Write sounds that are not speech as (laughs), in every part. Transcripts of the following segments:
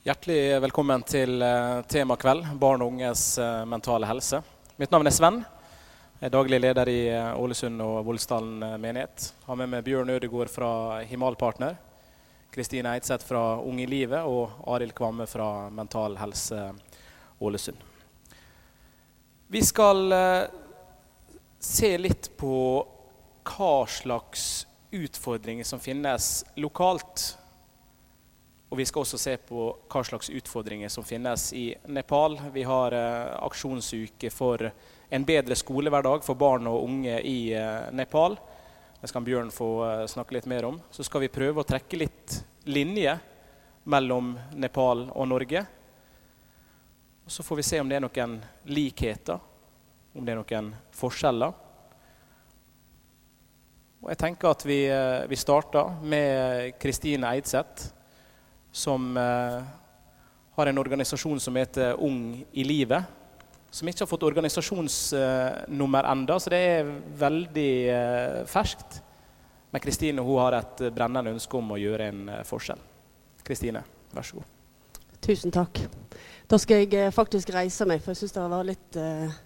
Hjertelig velkommen til eh, temakveld barn og unges eh, mentale helse. Mitt navn er Sven. Jeg er daglig leder i eh, Ålesund og Voldsdalen menighet. Har med meg Bjørn Ødegård fra Himalpartner, Kristine Eidseth fra Ung i livet og Arild Kvamme fra Mental Helse Ålesund. Vi skal se litt på hva slags utfordringer som finnes lokalt og vi skal også se på hva slags utfordringer som finnes i Nepal. Vi har eh, aksjonsuke for en bedre skolehverdag for barn og unge i eh, Nepal. Det skal Bjørn få eh, snakke litt mer om. Så skal vi prøve å trekke litt linje mellom Nepal og Norge. Og så får vi se om det er noen likheter, om det er noen forskjeller. Og jeg tenker at vi, eh, vi starter med Kristine Eidseth som eh, har en organisasjon som heter Ung i livet. Som ikke har fått organisasjonsnummer eh, enda, så det er veldig eh, ferskt. Men Kristine har et brennende ønske om å gjøre en forskjell. Kristine, vær så god. Tusen takk. Da skal jeg faktisk reise meg, for jeg syns det var litt eh,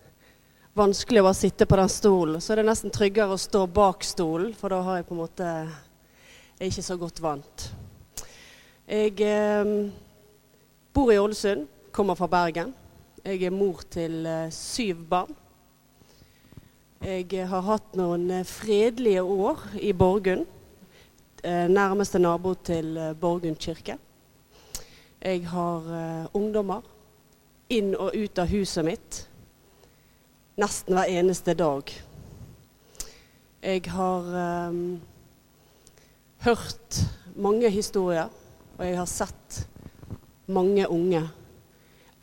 vanskelig å bare sitte på den stolen. Så er det nesten tryggere å stå bak stolen, for da har jeg på en måte er ikke så godt vant. Jeg eh, bor i Ålesund, kommer fra Bergen. Jeg er mor til eh, syv barn. Jeg eh, har hatt noen eh, fredelige år i Borgund. Eh, nærmeste nabo til eh, Borgund kirke. Jeg har ungdommer inn og ut av huset mitt nesten hver eneste dag. Jeg har hørt mange historier og jeg har sett mange unge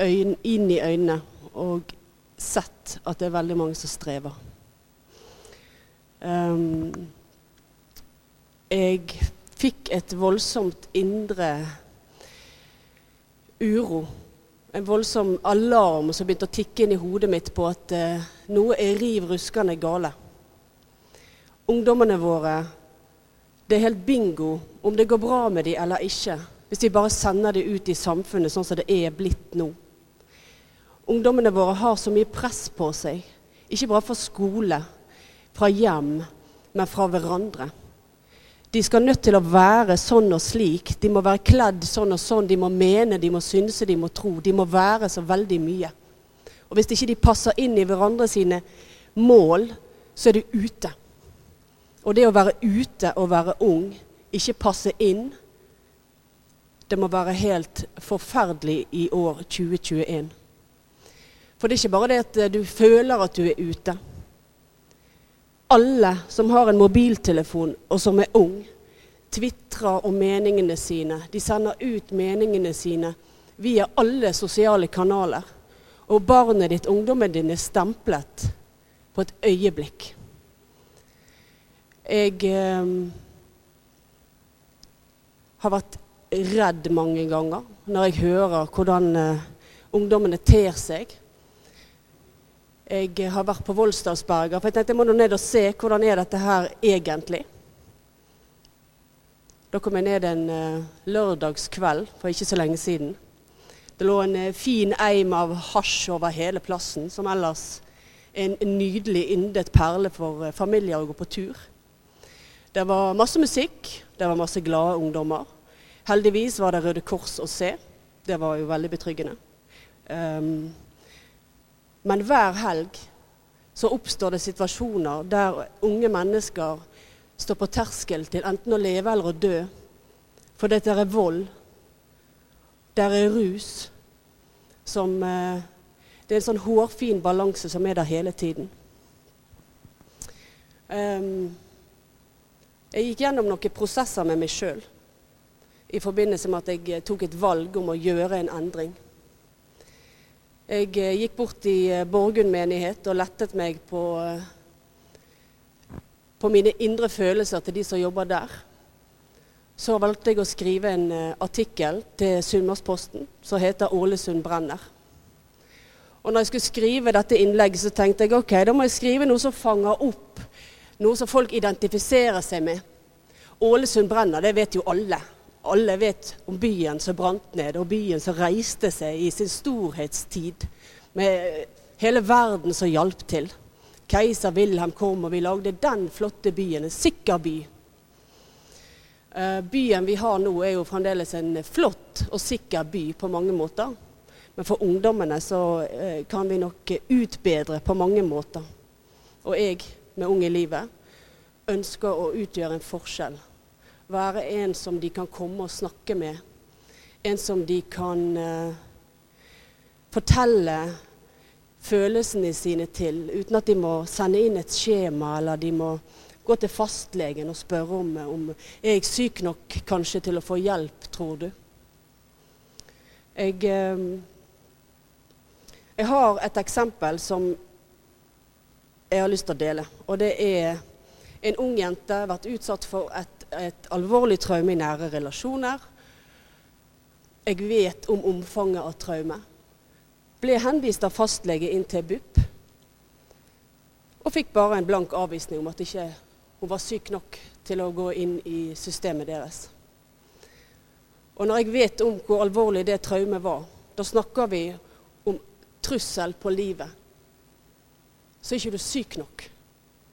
øyn, inn i øynene og sett at det er veldig mange som strever. Um, jeg fikk et voldsomt indre uro. En voldsom alarm som begynte å tikke inn i hodet mitt på at uh, noe er riv ruskende gale. Ungdommene våre det er helt bingo om det går bra med dem eller ikke, hvis vi bare sender dem ut i samfunnet sånn som det er blitt nå. Ungdommene våre har så mye press på seg, ikke bare fra skole, fra hjem, men fra hverandre. De skal nødt til å være sånn og slik. De må være kledd sånn og sånn. De må mene, de må synse, de må tro. De må være så veldig mye. Og hvis ikke de passer inn i hverandre sine mål, så er de ute. Og det å være ute og være ung, ikke passe inn, det må være helt forferdelig i år 2021. For det er ikke bare det at du føler at du er ute. Alle som har en mobiltelefon og som er ung, tvitrer om meningene sine. De sender ut meningene sine via alle sosiale kanaler. Og barnet ditt, ungdommen din, er stemplet på et øyeblikk. Jeg eh, har vært redd mange ganger når jeg hører hvordan eh, ungdommene ter seg. Jeg har vært på Voldsdalsberga, for jeg tenkte jeg må nå ned og se hvordan er dette her egentlig. Da kom jeg ned en uh, lørdagskveld for ikke så lenge siden. Det lå en uh, fin eim av hasj over hele plassen, som ellers er en, nydelig yndet perle for uh, familier å gå på tur. Det var masse musikk, det var masse glade ungdommer. Heldigvis var det Røde Kors å se. Det var jo veldig betryggende. Um, men hver helg så oppstår det situasjoner der unge mennesker står på terskel til enten å leve eller å dø. For det er vold. Der er rus. Som uh, Det er en sånn hårfin balanse som er der hele tiden. Um, jeg gikk gjennom noen prosesser med meg sjøl i forbindelse med at jeg eh, tok et valg om å gjøre en endring. Jeg eh, gikk bort i eh, Borgund menighet og lettet meg på, på mine indre følelser til de som jobber der. Så valgte jeg å skrive en artikkel til Sunnmørsposten som heter 'Ålesund brenner'. Og når jeg skulle skrive dette innlegget, så tenkte jeg ok, da må jeg skrive noe som fanger opp noe som folk identifiserer seg med. Ålesund brenner, det vet jo alle. alle vet om byen som brant ned, og byen som reiste seg i sin storhetstid. Med hele verden som hjalp til. Keiser Wilhelm kom, og vi lagde den flotte byen. En sikker by. Eh, byen vi har nå, er jo fremdeles en flott og sikker by på mange måter. Men for ungdommene så eh, kan vi nok utbedre på mange måter. Og jeg, med Ung i livet, ønsker å utgjøre en forskjell. Være en som de kan komme og snakke med. En som de kan uh, fortelle følelsene sine til, uten at de må sende inn et skjema, eller de må gå til fastlegen og spørre om, om er jeg syk nok kanskje til å få hjelp, tror du. Jeg, uh, jeg har et eksempel som jeg har lyst til å dele. Og det er en ung jente har vært utsatt for et, et alvorlig traume i nære relasjoner. Jeg vet om omfanget av traume. Ble henvist av fastlege inn til BUP. Og fikk bare en blank avvisning om at ikke hun var syk nok til å gå inn i systemet deres. Og når jeg vet om hvor alvorlig det traumet var, da snakker vi om trussel på livet så er ikke du syk nok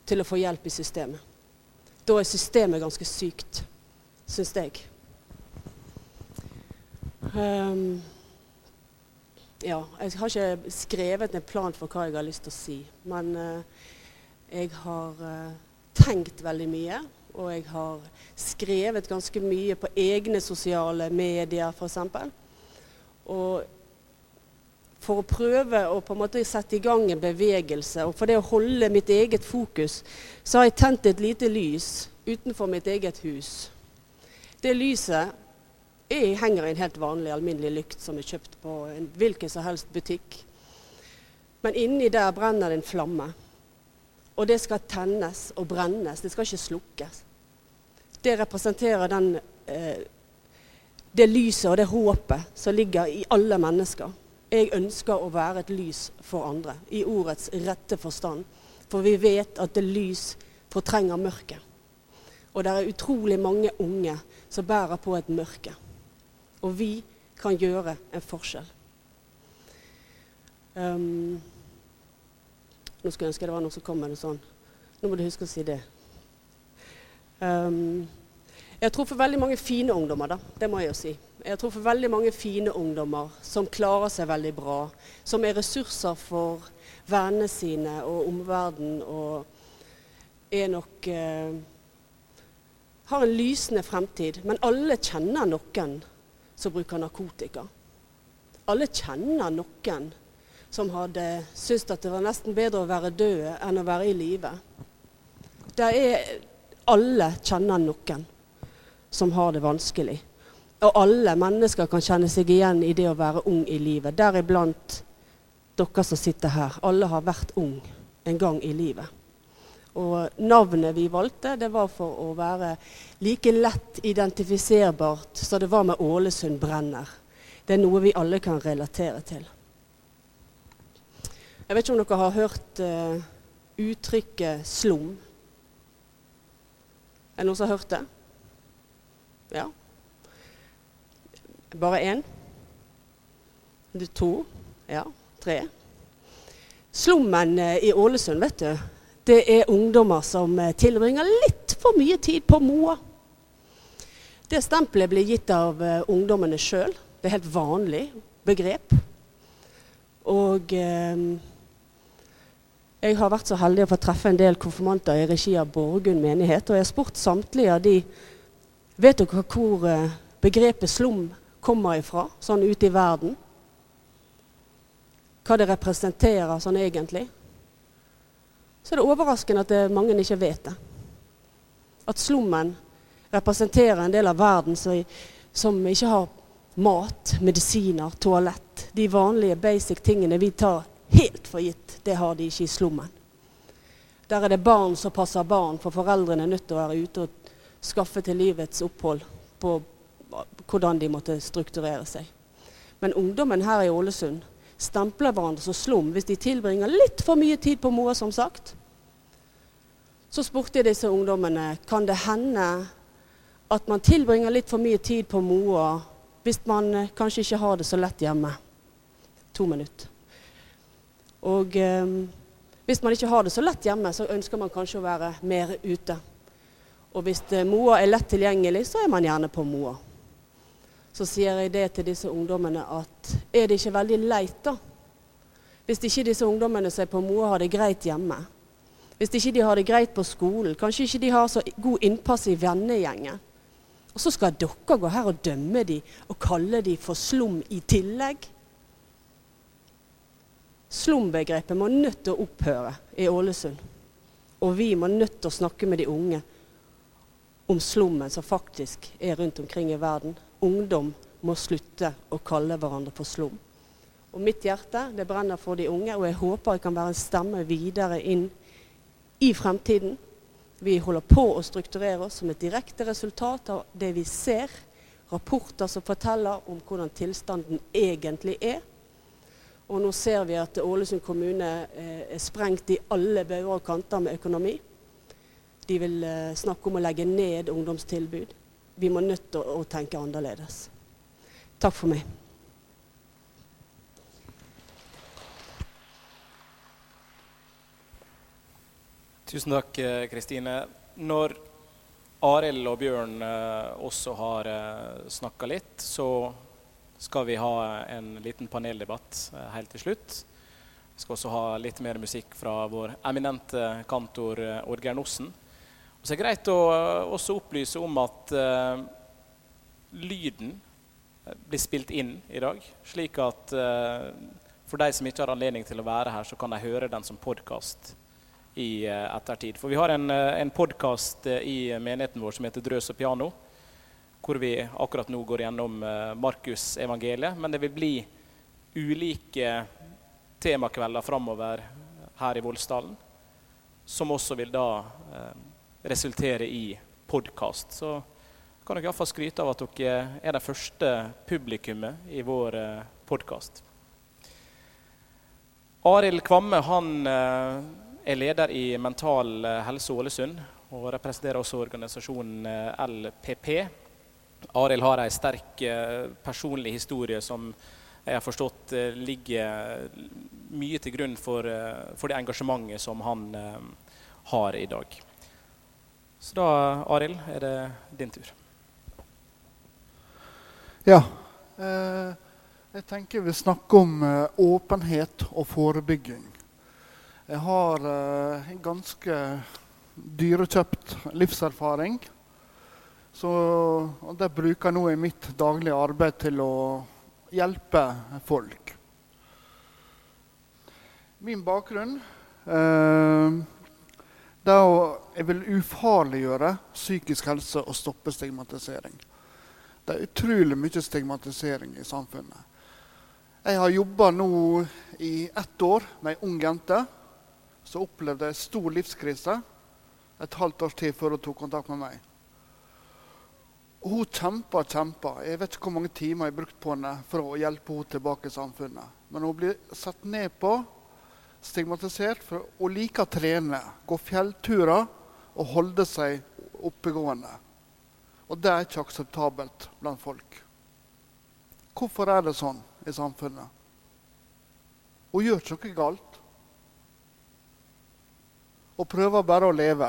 til å få hjelp i systemet. Da er systemet ganske sykt, syns jeg. Um, ja, jeg har ikke skrevet en plan for hva jeg har lyst til å si. Men uh, jeg har uh, tenkt veldig mye. Og jeg har skrevet ganske mye på egne sosiale medier, f.eks. Og for å prøve å på en måte sette i gang en bevegelse. Og for det å holde mitt eget fokus, så har jeg tent et lite lys utenfor mitt eget hus. Det lyset jeg henger i en helt vanlig, alminnelig lykt som er kjøpt på en hvilken som helst butikk. Men inni der brenner det en flamme. Og det skal tennes og brennes. Det skal ikke slukkes. Det representerer den, eh, det lyset og det håpet som ligger i alle mennesker. Jeg ønsker å være et lys for andre, i ordets rette forstand. For vi vet at det lys fortrenger mørket. Og det er utrolig mange unge som bærer på et mørke. Og vi kan gjøre en forskjell. Um, nå skulle jeg ønske det var noen som kom med noe sånn. Nå må du huske å si det. Um, jeg tror for veldig mange fine ungdommer, da. Det må jeg jo si. Jeg tror for veldig mange fine ungdommer som klarer seg veldig bra, som er ressurser for vennene sine og omverdenen, og er nok eh, har en lysende fremtid. Men alle kjenner noen som bruker narkotika. Alle kjenner noen som hadde syntes at det var nesten bedre å være død enn å være i live. Alle kjenner noen som har det vanskelig. Og alle mennesker kan kjenne seg igjen i det å være ung i livet. Deriblant dere som sitter her. Alle har vært ung en gang i livet. Og navnet vi valgte, det var for å være like lett identifiserbart som det var med Ålesund brenner. Det er noe vi alle kan relatere til. Jeg vet ikke om dere har hørt uh, uttrykket 'slum'. Er det noen som har hørt det? Ja, bare én? To? Ja, tre? Slummen eh, i Ålesund, vet du, det er ungdommer som eh, tilbringer litt for mye tid på Moa. Det stempelet blir gitt av uh, ungdommene sjøl. Det er helt vanlig begrep. Og eh, jeg har vært så heldig å få treffe en del konfirmanter i regi av Borgund menighet. Og jeg har spurt samtlige av de Vet dere hvor begrepet slum kommer ifra, sånn ute i verden. Hva det representerer sånn egentlig. Så er det overraskende at det mange ikke vet det. At slummen representerer en del av verden som, som ikke har mat, medisiner, toalett. De vanlige basic tingene vi tar helt for gitt, det har de ikke i slummen. Der er det barn som passer barn, for foreldrene er nødt til å være ute og skaffe til livets opphold på hvordan de måtte strukturere seg. Men ungdommen her i Ålesund stempler hverandre som slum hvis de tilbringer litt for mye tid på Moa, som sagt. Så spurte jeg disse ungdommene kan det hende at man tilbringer litt for mye tid på Moa hvis man eh, kanskje ikke har det så lett hjemme. To minutter. Og eh, hvis man ikke har det så lett hjemme, så ønsker man kanskje å være mer ute. Og hvis eh, Moa er lett tilgjengelig, så er man gjerne på Moa. Så sier jeg det til disse ungdommene at er det ikke veldig leit, da? Hvis ikke disse ungdommene som er på Moa har det greit hjemme. Hvis ikke de har det greit på skolen. Kanskje ikke de har så god innpass i vennegjengen. Og så skal dere gå her og dømme dem og kalle dem for slum i tillegg. Slumbegrepet må nødt til å opphøre i Ålesund. Og vi må nødt til å snakke med de unge om slummen som faktisk er rundt omkring i verden. Ungdom må slutte å kalle hverandre for slum. Og mitt hjerte det brenner for de unge, og jeg håper jeg kan være en stemme videre inn i fremtiden. Vi holder på å strukturere oss som et direkte resultat av det vi ser. Rapporter som forteller om hvordan tilstanden egentlig er. Og nå ser vi at Ålesund kommune eh, er sprengt i alle bauger og kanter med økonomi. De vil eh, snakke om å legge ned ungdomstilbud. Vi må nødt til å, å tenke annerledes. Takk for meg. Tusen takk, eh, Kristine. Når Arild og Bjørn eh, også har eh, snakka litt, så skal vi ha en liten paneldebatt helt til slutt. Vi skal også ha litt mer musikk fra vår eminente kantor Oddgeir Nossen. Så er det greit å eh, også opplyse om at uh, lyden eh, blir spilt inn i dag, slik at uh, for de som ikke har anledning til å være her, så kan de høre den som podkast i uh, ettertid. For vi har en, en podkast i menigheten vår som heter Drøs og piano, hvor vi akkurat nå går gjennom Markus evangeliet. Men det vil bli ulike temakvelder framover her i Voldsdalen, som også vil da resultere i podkast. Så kan dere iallfall skryte av at dere er det første publikummet i vår eh, podkast. Arild Kvamme han eh, er leder i Mental eh, Helse Ålesund og representerer også organisasjonen LPP. Arild har en sterk personlig historie som jeg har forstått ligger mye til grunn for, for det engasjementet som han har i dag. Så da, Arild, er det din tur. Ja. jeg tenker vi snakker om åpenhet og forebygging. Jeg har eh, ganske dyrekjøpt livserfaring. Så det bruker jeg nå i mitt daglige arbeid til å hjelpe folk. Min bakgrunn eh, det å jeg vil ufarliggjøre psykisk helse og stoppe stigmatisering. Det er utrolig mye stigmatisering i samfunnet. Jeg har jobba nå i ett år med ei ung jente som opplevde en stor livskrise et halvt års tid før hun tok kontakt med meg. Hun kjempa og kjempa. Jeg vet ikke hvor mange timer jeg har brukt på henne for å hjelpe henne tilbake i samfunnet. Men hun blir satt ned på, stigmatisert, for å like å trene. Gå fjellturer og holde seg oppegående. Og det er ikke akseptabelt blant folk. Hvorfor er det sånn i samfunnet? Hun gjør ikke noe galt og prøver bare å leve.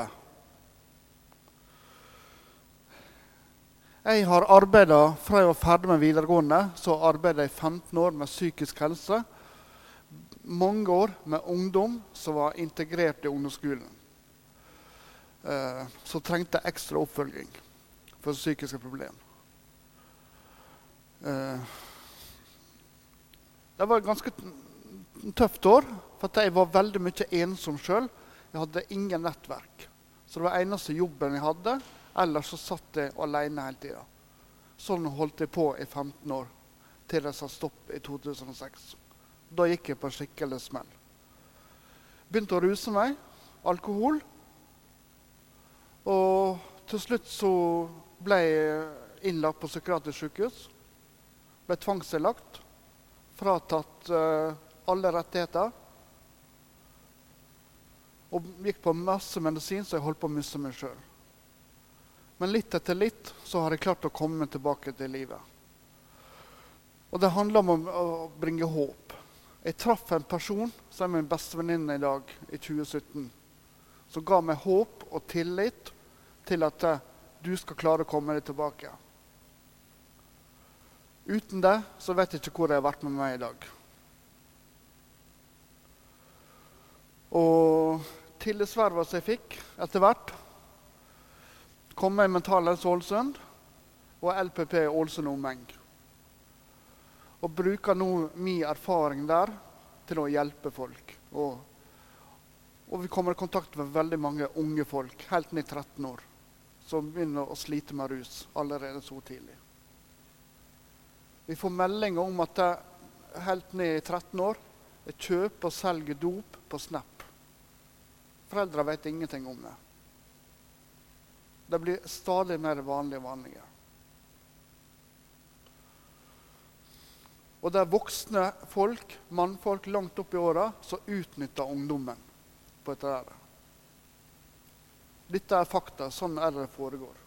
Jeg har arbeida fra jeg var ferdig med videregående, så arbeidet jeg 15 år med psykisk helse. Mange år med ungdom som var integrert i ungdomsskolen. Eh, som trengte ekstra oppfølging for psykiske problemer. Eh, det var et ganske tøft år, for jeg var veldig mye ensom sjøl. Jeg hadde ingen nettverk. Så det var eneste jobben jeg hadde. Ellers så satt jeg alene hele tida. Sånn holdt jeg på i 15 år, til jeg sa stopp i 2006. Da gikk jeg på skikkelig smell. Begynte å ruse meg. Alkohol. Og til slutt så ble jeg innlagt på psykiatrisk sykehus. Ble tvangsinnlagt. Fratatt uh, alle rettigheter. Og gikk på masse medisin, så jeg holdt på å miste meg sjøl. Men litt etter litt så har jeg klart å komme tilbake til livet. Og det handler om å bringe håp. Jeg traff en person som er min bestevenninne i dag, i 2017, som ga meg håp og tillit til at eh, du skal klare å komme deg tilbake. Uten det så vet jeg ikke hvor jeg har vært med meg i dag. Og tillitsverva som jeg fikk etter hvert, kom i Mental Helse Ålesund og LPP Ålesund omheng. Og bruker nå min erfaring der til å hjelpe folk. Og, og vi kommer i kontakt med veldig mange unge folk, helt ned i 13 år, som begynner å slite med rus allerede så tidlig. Vi får meldinger om at det helt ned i 13 år kjøper og selger dop på Snap. Foreldre vet ingenting om det. Det blir stadig mer vanlig og vanligere. Og det er voksne folk, mannfolk langt opp i åra, som utnytter ungdommen på dette. Der. Dette er fakta. Sånn er det foregår.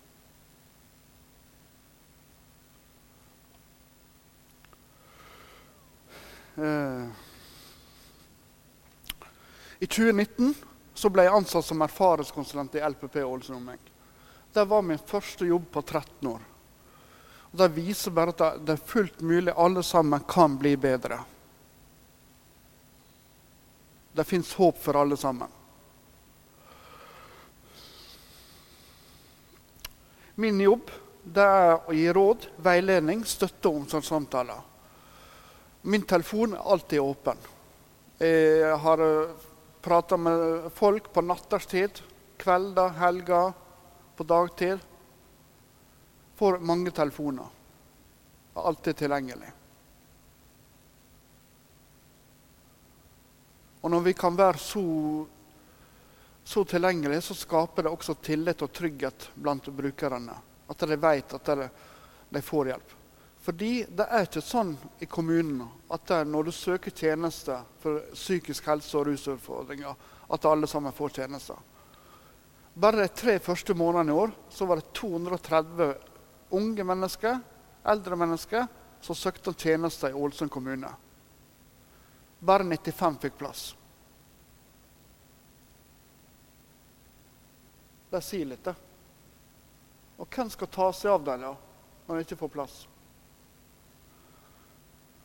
Eh. I 2019 så ble jeg ansatt som erfaringskonsulent i LPP Ålesund omheng. Det var min første jobb på 13 år. Det viser bare at det er fullt mulig. Alle sammen kan bli bedre. Det fins håp for alle sammen. Min jobb er å gi råd, veiledning, støtte og omsorgssamtaler. Min telefon er alltid åpen. Jeg har prata med folk på natterstid, kvelder, helger på dagtid. Får mange telefoner. Er alltid tilgjengelig. Og når vi kan være så, så tilgjengelige, så skaper det også tillit og trygghet blant brukerne. At de vet at de får hjelp. Fordi det er ikke sånn i kommunene at når du søker tjenester for psykisk helse og rusutfordringer, at alle sammen får tjenester. Bare de tre første månedene i år så var det 230 unge mennesker, eldre mennesker, som søkte om tjenester i Ålesund kommune. Bare 95 fikk plass. Det sier litt, det. Og hvem skal ta seg av dem da, når de ikke får plass?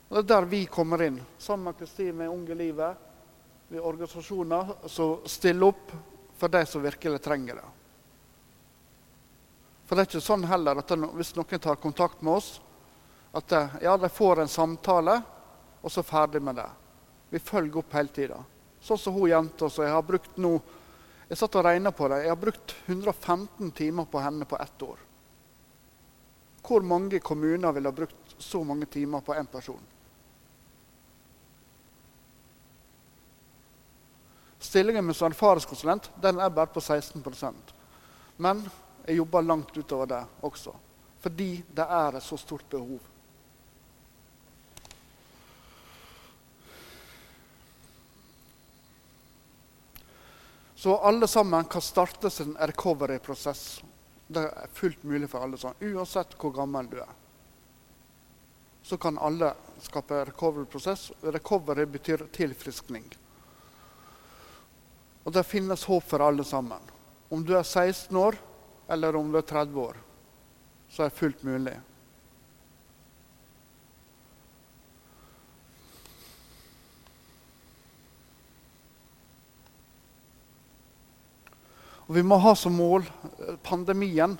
Og Det er der vi kommer inn, sammen med Kristine Unge Livet. Vi er organisasjoner som stiller opp for de som virkelig trenger det. For det er ikke sånn heller at hvis noen tar kontakt med oss, at ja, de får en samtale, og så ferdig med det. Vi følger opp hele tida. Sånn som hun jenta som jeg har brukt nå Jeg satt og regna på det. Jeg har brukt 115 timer på henne på ett år. Hvor mange kommuner ville ha brukt så mange timer på én person? Stillingen min som erfaringskonsulent den er bare på 16% Men jeg jobber langt utover det også. Fordi det er et så stort behov. Så alle sammen kan starte sin recovery-prosess. Det er fullt mulig for alle sammen, uansett hvor gammel du er. Så kan alle skape recovery-prosess. Recovery betyr tilfriskning. Og det finnes håp for alle sammen. Om du er 16 år eller om du er 30 år, så er det fullt mulig. Og vi må ha som mål Pandemien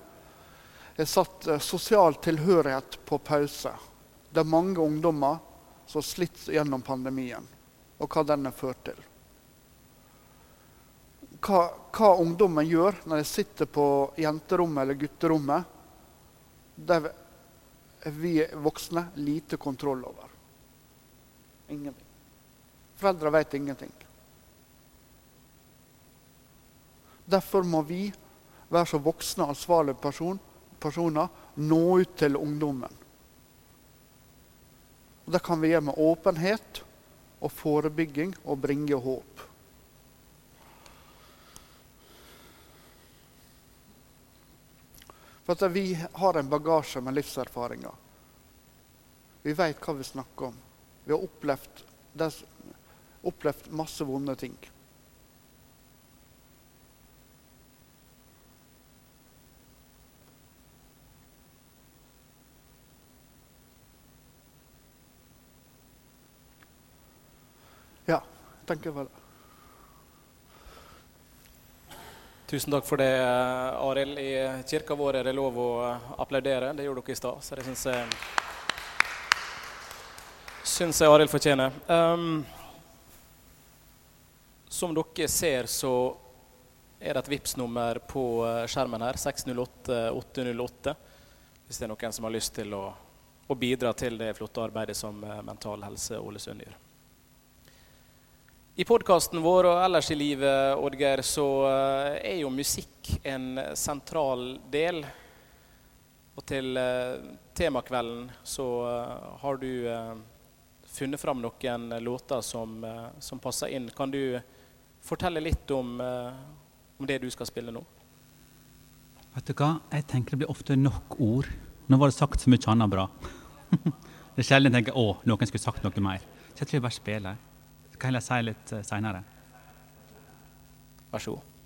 har satt eh, sosial tilhørighet på pause. Det er mange ungdommer som har slitt gjennom pandemien, og hva den har ført til hva, hva, ungdommen gjør når de sitter på jenterommet eller gutterommet, det er vi voksne lite kontroll over. Ingenting. Foreldre vet ingenting. Derfor må vi være så voksne, ansvarlige person, personer nå ut til ungdommen. Og Det kan vi gjøre med åpenhet og forebygging og bringe håp. For at vi har en bagasje med livserfaringer. Vi veit hva vi snakker om. Vi har opplevd, des, opplevd masse vonde ting. Ja, tenker vel det. Tusen takk for det, Arild. I kirka vår er det lov å applaudere. Det gjorde dere i stad, så det syns jeg syns jeg Arild fortjener. Um, som dere ser, så er det et Vipps-nummer på skjermen her. 608 808. Hvis det er noen som har lyst til å, å bidra til det flotte arbeidet som Mental Helse Ålesund gjør. I podkasten vår og ellers i livet Oddgeir, så er jo musikk en sentral del. Og til temakvelden så har du funnet fram noen låter som, som passer inn. Kan du fortelle litt om, om, det du skal spille nå? Vet du hva? Jeg tenker det blir ofte nok ord. Nå var det sagt så mye annet bra. (laughs) det er sjelden jeg tenker å, noen skulle sagt noe mer. Så jeg tror jeg bare spiller skal heller si litt seinere. Vær så god.